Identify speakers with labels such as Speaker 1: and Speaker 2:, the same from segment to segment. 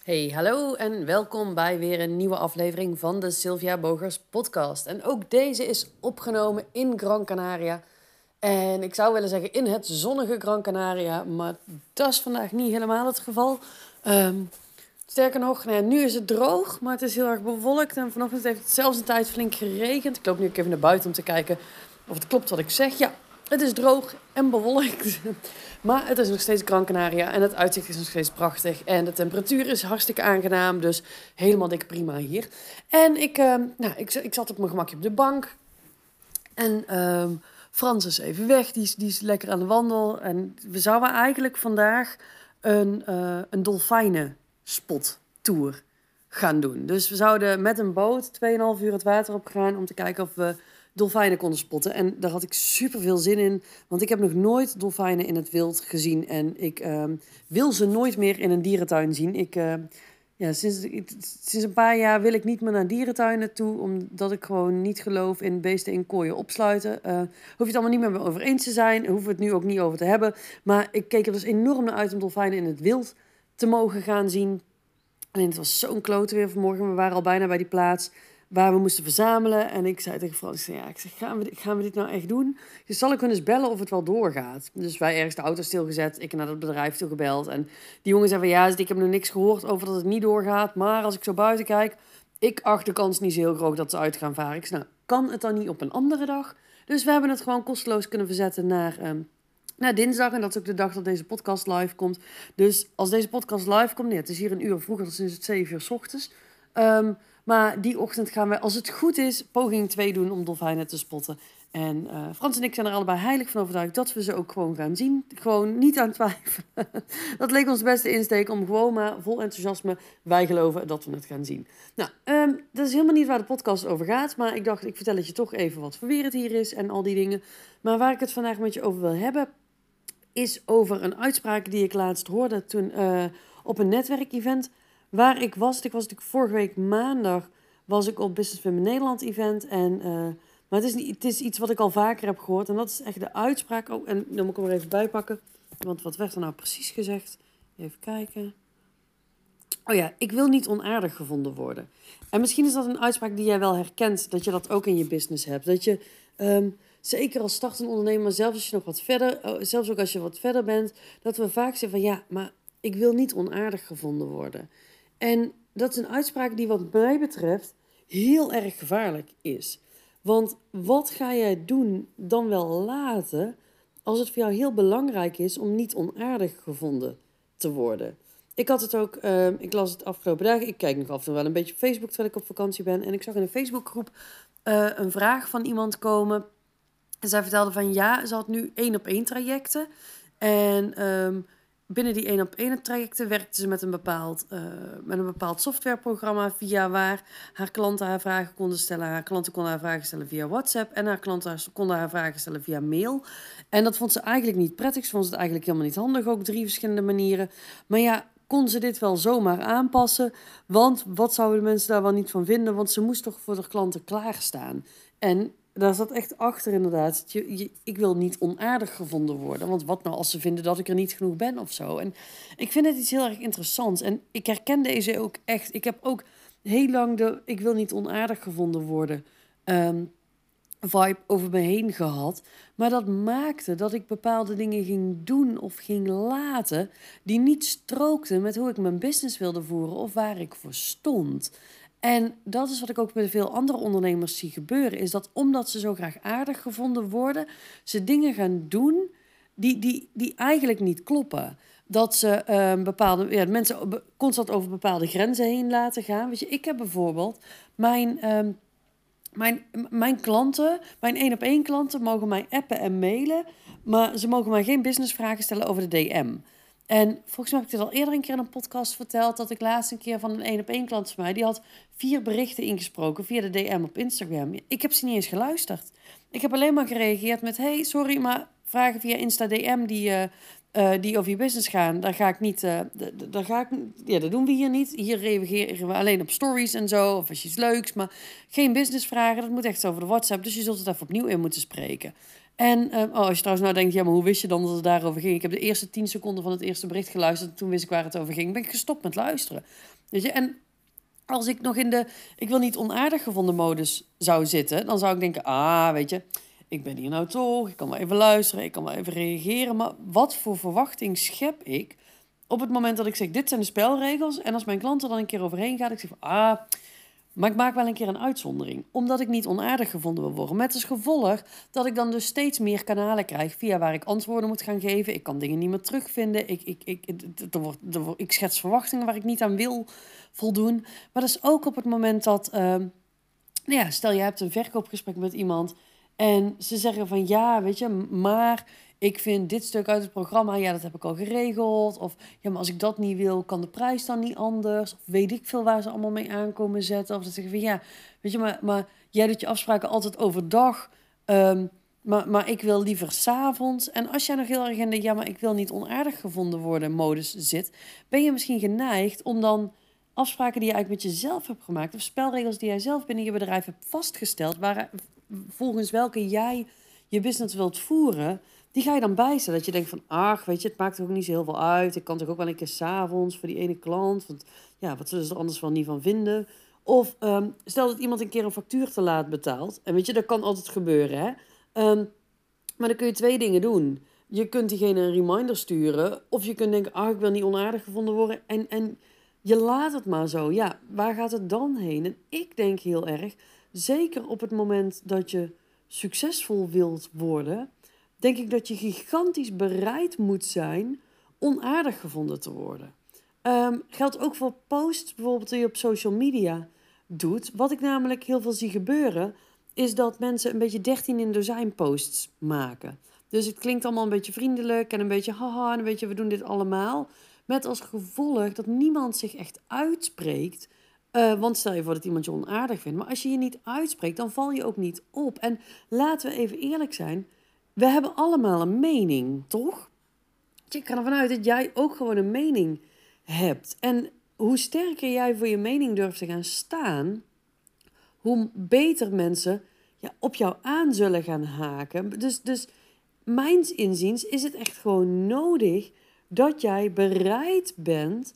Speaker 1: Hey, hallo en welkom bij weer een nieuwe aflevering van de Sylvia Bogers podcast. En ook deze is opgenomen in Gran Canaria. En ik zou willen zeggen in het zonnige Gran Canaria, maar dat is vandaag niet helemaal het geval. Ehm, sterker nog, nou nu is het droog, maar het is heel erg bewolkt. En vanochtend heeft het zelfs een tijd flink geregend. Ik loop nu even naar buiten om te kijken of het klopt wat ik zeg. Ja, het is droog en bewolkt. Maar het is nog steeds Gran Canaria en het uitzicht is nog steeds prachtig. En de temperatuur is hartstikke aangenaam, dus helemaal dik prima hier. En ik, uh, nou, ik, zat op mijn gemakje op de bank. En uh, Frans is even weg, die is, die is lekker aan de wandel. En we zouden eigenlijk vandaag een, uh, een dolfijnen-spot-tour gaan doen. Dus we zouden met een boot 2,5 uur het water op gaan om te kijken of we dolfijnen konden spotten. En daar had ik super veel zin in, want ik heb nog nooit dolfijnen in het wild gezien. En ik uh, wil ze nooit meer in een dierentuin zien. Ik, uh, ja, sinds, sinds een paar jaar wil ik niet meer naar dierentuinen toe, omdat ik gewoon niet geloof in beesten in kooien opsluiten. Uh, hoef je het allemaal niet meer over eens te zijn, hoef het nu ook niet over te hebben. Maar ik keek er dus enorm naar uit om dolfijnen in het wild te mogen gaan zien. En het was zo'n klote weer vanmorgen. We waren al bijna bij die plaats waar we moesten verzamelen. En ik zei tegen Frans, ja, ik zeg, gaan we, gaan we dit nou echt doen? Dus zal ik hun eens bellen of het wel doorgaat? Dus wij ergens de auto stilgezet, ik naar het bedrijf toe gebeld. En die jongen zei van, ja, ik heb nog niks gehoord over dat het niet doorgaat. Maar als ik zo buiten kijk, ik acht de kans niet zo heel groot dat ze uit gaan varen. Ik zei, nou, kan het dan niet op een andere dag? Dus we hebben het gewoon kosteloos kunnen verzetten naar... Um, naar dinsdag, en dat is ook de dag dat deze podcast live komt. Dus als deze podcast live komt, nee, het is hier een uur vroeger, dan is het 7 uur s ochtends. Um, maar die ochtend gaan we, als het goed is, poging 2 doen om dolfijnen te spotten. En uh, Frans en ik zijn er allebei heilig van overtuigd dat we ze ook gewoon gaan zien. Gewoon niet aan twijfelen. dat leek ons beste insteek om gewoon maar vol enthousiasme, wij geloven dat we het gaan zien. Nou, um, dat is helemaal niet waar de podcast over gaat. Maar ik dacht, ik vertel het je toch even wat voor weer het hier is en al die dingen. Maar waar ik het vandaag met je over wil hebben, is over een uitspraak die ik laatst hoorde toen uh, op een netwerkevent waar ik was. Ik was natuurlijk vorige week maandag was ik op Business Women Nederland event. En, uh, maar het is, niet, het is iets wat ik al vaker heb gehoord. En dat is echt de uitspraak. Oh, en dan moet ik hem er even bij pakken. Want wat werd er nou precies gezegd? Even kijken. Oh ja, ik wil niet onaardig gevonden worden. En misschien is dat een uitspraak die jij wel herkent. Dat je dat ook in je business hebt. Dat je... Um, zeker als startende ondernemer, zelfs als je nog wat verder, oh, zelfs ook als je wat verder bent, dat we vaak zeggen van ja, maar ik wil niet onaardig gevonden worden. En dat is een uitspraak die wat mij betreft heel erg gevaarlijk is. Want wat ga jij doen dan wel laten als het voor jou heel belangrijk is om niet onaardig gevonden te worden? Ik had het ook, uh, ik las het afgelopen dagen, ik kijk nog af en toe wel een beetje op Facebook terwijl ik op vakantie ben. En ik zag in een Facebookgroep uh, een vraag van iemand komen. En zij vertelde van ja, ze had nu één op één trajecten. En um, binnen die één op één trajecten werkte ze met een, bepaald, uh, met een bepaald softwareprogramma via waar haar klanten haar vragen konden stellen. Haar klanten konden haar vragen stellen via WhatsApp en haar klanten konden haar vragen stellen via mail. En dat vond ze eigenlijk niet prettig. Ze vond het eigenlijk helemaal niet handig, ook drie verschillende manieren. Maar ja, kon ze dit wel zomaar aanpassen? Want wat zouden de mensen daar wel niet van vinden? Want ze moest toch voor de klanten klaarstaan. En daar zat echt achter inderdaad. Je, ik wil niet onaardig gevonden worden. Want wat nou als ze vinden dat ik er niet genoeg ben of zo. En ik vind het iets heel erg interessants. En ik herken deze ook echt. Ik heb ook heel lang de ik wil niet onaardig gevonden worden um, vibe over me heen gehad. Maar dat maakte dat ik bepaalde dingen ging doen of ging laten... die niet strookten met hoe ik mijn business wilde voeren of waar ik voor stond... En dat is wat ik ook met veel andere ondernemers zie gebeuren. Is dat omdat ze zo graag aardig gevonden worden, ze dingen gaan doen die, die, die eigenlijk niet kloppen. Dat ze uh, bepaalde ja, mensen constant over bepaalde grenzen heen laten gaan. Weet je, ik heb bijvoorbeeld mijn. Uh, mijn, mijn klanten, mijn één op één klanten, mogen mij appen en mailen. Maar ze mogen mij geen businessvragen stellen over de DM. En volgens mij heb ik dit al eerder een keer in een podcast verteld. Dat ik laatst een keer van een één op één klant van mij. Die had vier berichten ingesproken via de DM op Instagram. Ik heb ze niet eens geluisterd. Ik heb alleen maar gereageerd met: Hey, sorry, maar vragen via Insta DM die, uh, die over je business gaan. Daar ga ik niet. Uh, daar ga ik, ja, dat doen we hier niet. Hier reageren we alleen op stories en zo. Of als je iets leuks. Maar geen businessvragen. Dat moet echt over de WhatsApp. Dus je zult het even opnieuw in moeten spreken. En uh, oh, als je trouwens nou denkt, ja, maar hoe wist je dan dat het daarover ging? Ik heb de eerste tien seconden van het eerste bericht geluisterd. En toen wist ik waar het over ging. Ben ik gestopt met luisteren. Weet je, en als ik nog in de ik wil niet onaardig gevonden modus zou zitten, dan zou ik denken, ah, weet je, ik ben hier nou toch, ik kan wel even luisteren, ik kan wel even reageren. Maar wat voor verwachting schep ik op het moment dat ik zeg, dit zijn de spelregels. En als mijn klant er dan een keer overheen gaat, ik zeg ah, maar ik maak wel een keer een uitzondering. Omdat ik niet onaardig gevonden wil worden. Met als gevolg dat ik dan dus steeds meer kanalen krijg via waar ik antwoorden moet gaan geven. Ik kan dingen niet meer terugvinden. Ik, ik, ik, er wordt, ik schets verwachtingen waar ik niet aan wil voldoen. Maar dat is ook op het moment dat, uh, nou ja, stel je hebt een verkoopgesprek met iemand. En ze zeggen van ja, weet je, maar ik vind dit stuk uit het programma, ja, dat heb ik al geregeld. Of ja, maar als ik dat niet wil, kan de prijs dan niet anders. Of weet ik veel waar ze allemaal mee aankomen zetten. Of ze zeggen van ja, weet je, maar, maar jij doet je afspraken altijd overdag. Um, maar, maar ik wil liever s'avonds. En als jij nog heel erg in de ja, maar ik wil niet onaardig gevonden worden modus zit, ben je misschien geneigd om dan afspraken die je eigenlijk met jezelf hebt gemaakt, of spelregels die jij zelf binnen je bedrijf hebt vastgesteld, waar, volgens welke jij je business wilt voeren, die ga je dan bijstellen. Dat je denkt van, ach, weet je, het maakt ook niet zo heel veel uit. Ik kan toch ook wel een keer s'avonds voor die ene klant. Want ja, wat zullen ze er anders wel niet van vinden? Of ehm, stel dat iemand een keer een factuur te laat betaalt. En weet je, dat kan altijd gebeuren, hè. Um, maar dan kun je twee dingen doen. Je kunt diegene een reminder sturen. Of je kunt denken, ah, ik wil niet onaardig gevonden worden. En, en je laat het maar zo. Ja, waar gaat het dan heen? En ik denk heel erg, zeker op het moment dat je succesvol wilt worden denk ik dat je gigantisch bereid moet zijn onaardig gevonden te worden. Um, geldt ook voor posts bijvoorbeeld die je op social media doet. Wat ik namelijk heel veel zie gebeuren, is dat mensen een beetje 13 in dozijn posts maken. Dus het klinkt allemaal een beetje vriendelijk en een beetje haha en een beetje we doen dit allemaal. Met als gevolg dat niemand zich echt uitspreekt. Uh, want stel je voor dat iemand je onaardig vindt. Maar als je je niet uitspreekt, dan val je ook niet op. En laten we even eerlijk zijn we hebben allemaal een mening, toch? Ik ga ervan uit dat jij ook gewoon een mening hebt. En hoe sterker jij voor je mening durft te gaan staan, hoe beter mensen ja, op jou aan zullen gaan haken. Dus, dus mijns inziens is het echt gewoon nodig dat jij bereid bent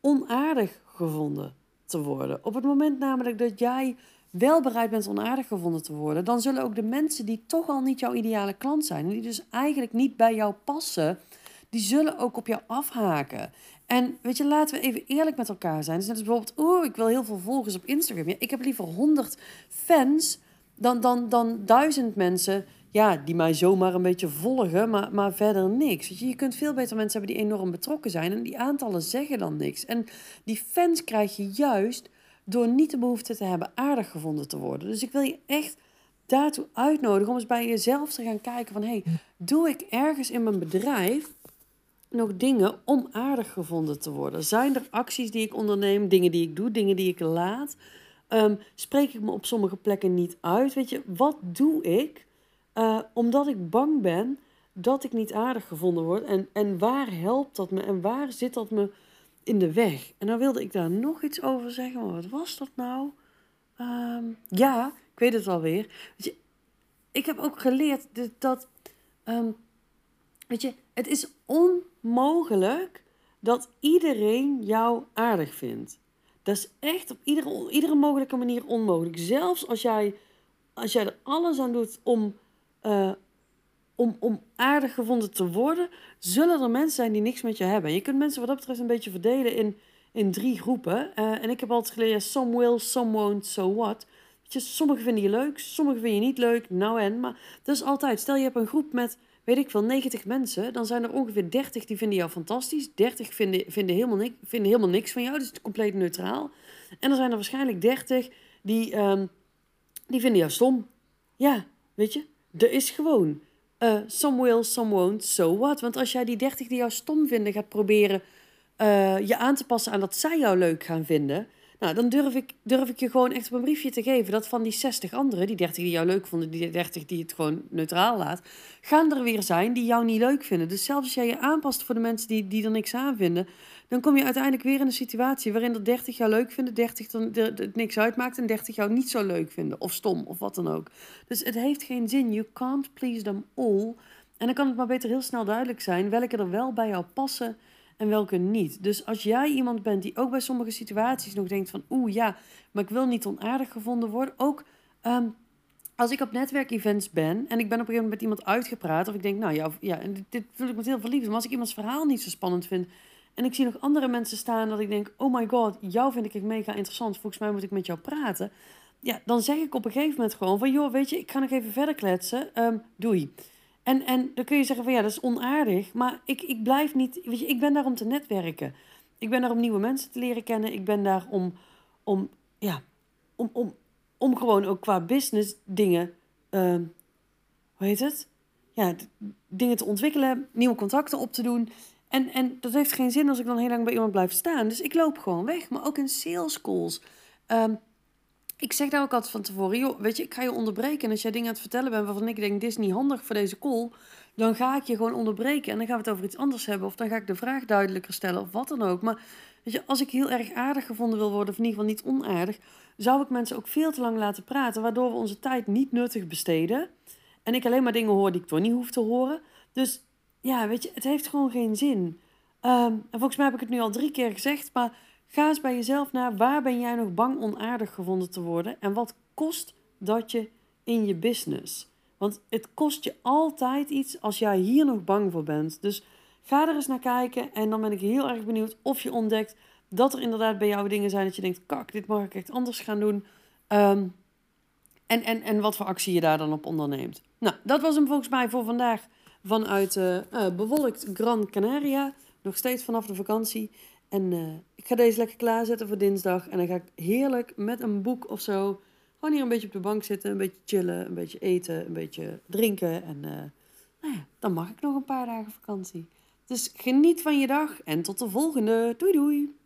Speaker 1: onaardig gevonden te worden. Op het moment namelijk dat jij wel bereid bent onaardig gevonden te worden, dan zullen ook de mensen die toch al niet jouw ideale klant zijn, en die dus eigenlijk niet bij jou passen, die zullen ook op jou afhaken. En weet je, laten we even eerlijk met elkaar zijn. Dus net als bijvoorbeeld, oh, ik wil heel veel volgers op Instagram. Ja, ik heb liever 100 fans dan, dan, dan duizend mensen ja, die mij zomaar een beetje volgen, maar, maar verder niks. Weet je, je kunt veel beter mensen hebben die enorm betrokken zijn en die aantallen zeggen dan niks. En die fans krijg je juist door niet de behoefte te hebben aardig gevonden te worden. Dus ik wil je echt daartoe uitnodigen om eens bij jezelf te gaan kijken van... hey, doe ik ergens in mijn bedrijf nog dingen om aardig gevonden te worden? Zijn er acties die ik onderneem, dingen die ik doe, dingen die ik laat? Um, spreek ik me op sommige plekken niet uit? Weet je, wat doe ik uh, omdat ik bang ben dat ik niet aardig gevonden word? En, en waar helpt dat me en waar zit dat me in de weg. En dan wilde ik daar nog iets over zeggen. Maar wat was dat nou? Ehm, ja, ik weet het alweer. Weet je, ik heb ook geleerd dat. Ehm, weet je, het is onmogelijk dat iedereen jou aardig vindt. Dat is echt op iedere, iedere mogelijke manier onmogelijk. Zelfs als jij, als jij er alles aan doet om, uh, om, om aardig gevonden te worden, zullen er mensen zijn die niks met je hebben. Je kunt mensen wat dat betreft een beetje verdelen in, in drie groepen. Uh, en ik heb altijd geleerd, some will, some won't, so what. je, sommigen vinden je leuk, sommigen vinden je niet leuk, nou en. Maar dat is altijd, stel je hebt een groep met, weet ik veel, 90 mensen. Dan zijn er ongeveer 30 die vinden jou fantastisch. 30 vinden, vinden, helemaal, niks, vinden helemaal niks van jou, dus het is compleet neutraal. En dan zijn er waarschijnlijk 30 die, um, die vinden jou stom. Ja, weet je, er is gewoon uh, some will, some won't, so what? Want als jij die 30 die jou stom vinden gaat proberen uh, je aan te passen aan dat zij jou leuk gaan vinden, Nou, dan durf ik, durf ik je gewoon echt op een briefje te geven dat van die 60 anderen, die 30 die jou leuk vonden, die 30 die het gewoon neutraal laat, gaan er weer zijn die jou niet leuk vinden. Dus zelfs als jij je aanpast voor de mensen die, die er niks aan vinden, dan kom je uiteindelijk weer in een situatie waarin er 30 jou leuk vinden, 30 dan het niks uitmaakt en 30 jou niet zo leuk vinden. Of stom, of wat dan ook. Dus het heeft geen zin. You can't please them all. En dan kan het maar beter heel snel duidelijk zijn welke er wel bij jou passen en welke niet. Dus als jij iemand bent die ook bij sommige situaties nog denkt van oeh ja, maar ik wil niet onaardig gevonden worden. Ook ehm, als ik op netwerkevents ben en ik ben op een gegeven moment met iemand uitgepraat of ik denk nou ja, ja en dit, wil ik met heel veel liefde. Maar als ik iemands verhaal niet zo spannend vind en ik zie nog andere mensen staan dat ik denk oh my god, jou vind ik mega interessant. Volgens mij moet ik met jou praten. Ja, dan zeg ik op een gegeven moment gewoon van joh, weet je, ik ga nog even verder kletsen. Um, doei. En, en dan kun je zeggen van ja, dat is onaardig. Maar ik, ik blijf niet. Weet je, ik ben daar om te netwerken. Ik ben daar om nieuwe mensen te leren kennen. Ik ben daar om, om ja, om, om, om gewoon ook qua business dingen. Uh, hoe heet het? Ja, dingen te ontwikkelen, nieuwe contacten op te doen. En, en dat heeft geen zin als ik dan heel lang bij iemand blijf staan. Dus ik loop gewoon weg. Maar ook in sales calls. Um, ik zeg daar ook altijd van tevoren, joh, weet je, ik ga je onderbreken. En als jij dingen aan het vertellen bent waarvan ik denk, dit is niet handig voor deze call, dan ga ik je gewoon onderbreken. En dan gaan we het over iets anders hebben. Of dan ga ik de vraag duidelijker stellen, of wat dan ook. Maar weet je, als ik heel erg aardig gevonden wil worden, of in ieder geval niet onaardig, zou ik mensen ook veel te lang laten praten, waardoor we onze tijd niet nuttig besteden. En ik alleen maar dingen hoor die ik toch niet hoef te horen. Dus ja, weet je, het heeft gewoon geen zin. Um, en volgens mij heb ik het nu al drie keer gezegd, maar Ga eens bij jezelf naar waar ben jij nog bang onaardig gevonden te worden en wat kost dat je in je business? Want het kost je altijd iets als jij hier nog bang voor bent. Dus ga er eens naar kijken en dan ben ik heel erg benieuwd of je ontdekt dat er inderdaad bij jou dingen zijn dat je denkt, kak, dit mag ik echt anders gaan doen. Um, en, en, en wat voor actie je daar dan op onderneemt. Nou, dat was hem volgens mij voor vandaag vanuit uh, bewolkt Gran Canaria. Nog steeds vanaf de vakantie. En uh, ik ga deze lekker klaarzetten voor dinsdag. En dan ga ik heerlijk met een boek of zo. Gewoon hier een beetje op de bank zitten. Een beetje chillen. Een beetje eten. Een beetje drinken. En uh, nou ja, dan mag ik nog een paar dagen vakantie. Dus geniet van je dag. En tot de volgende. Doei doei.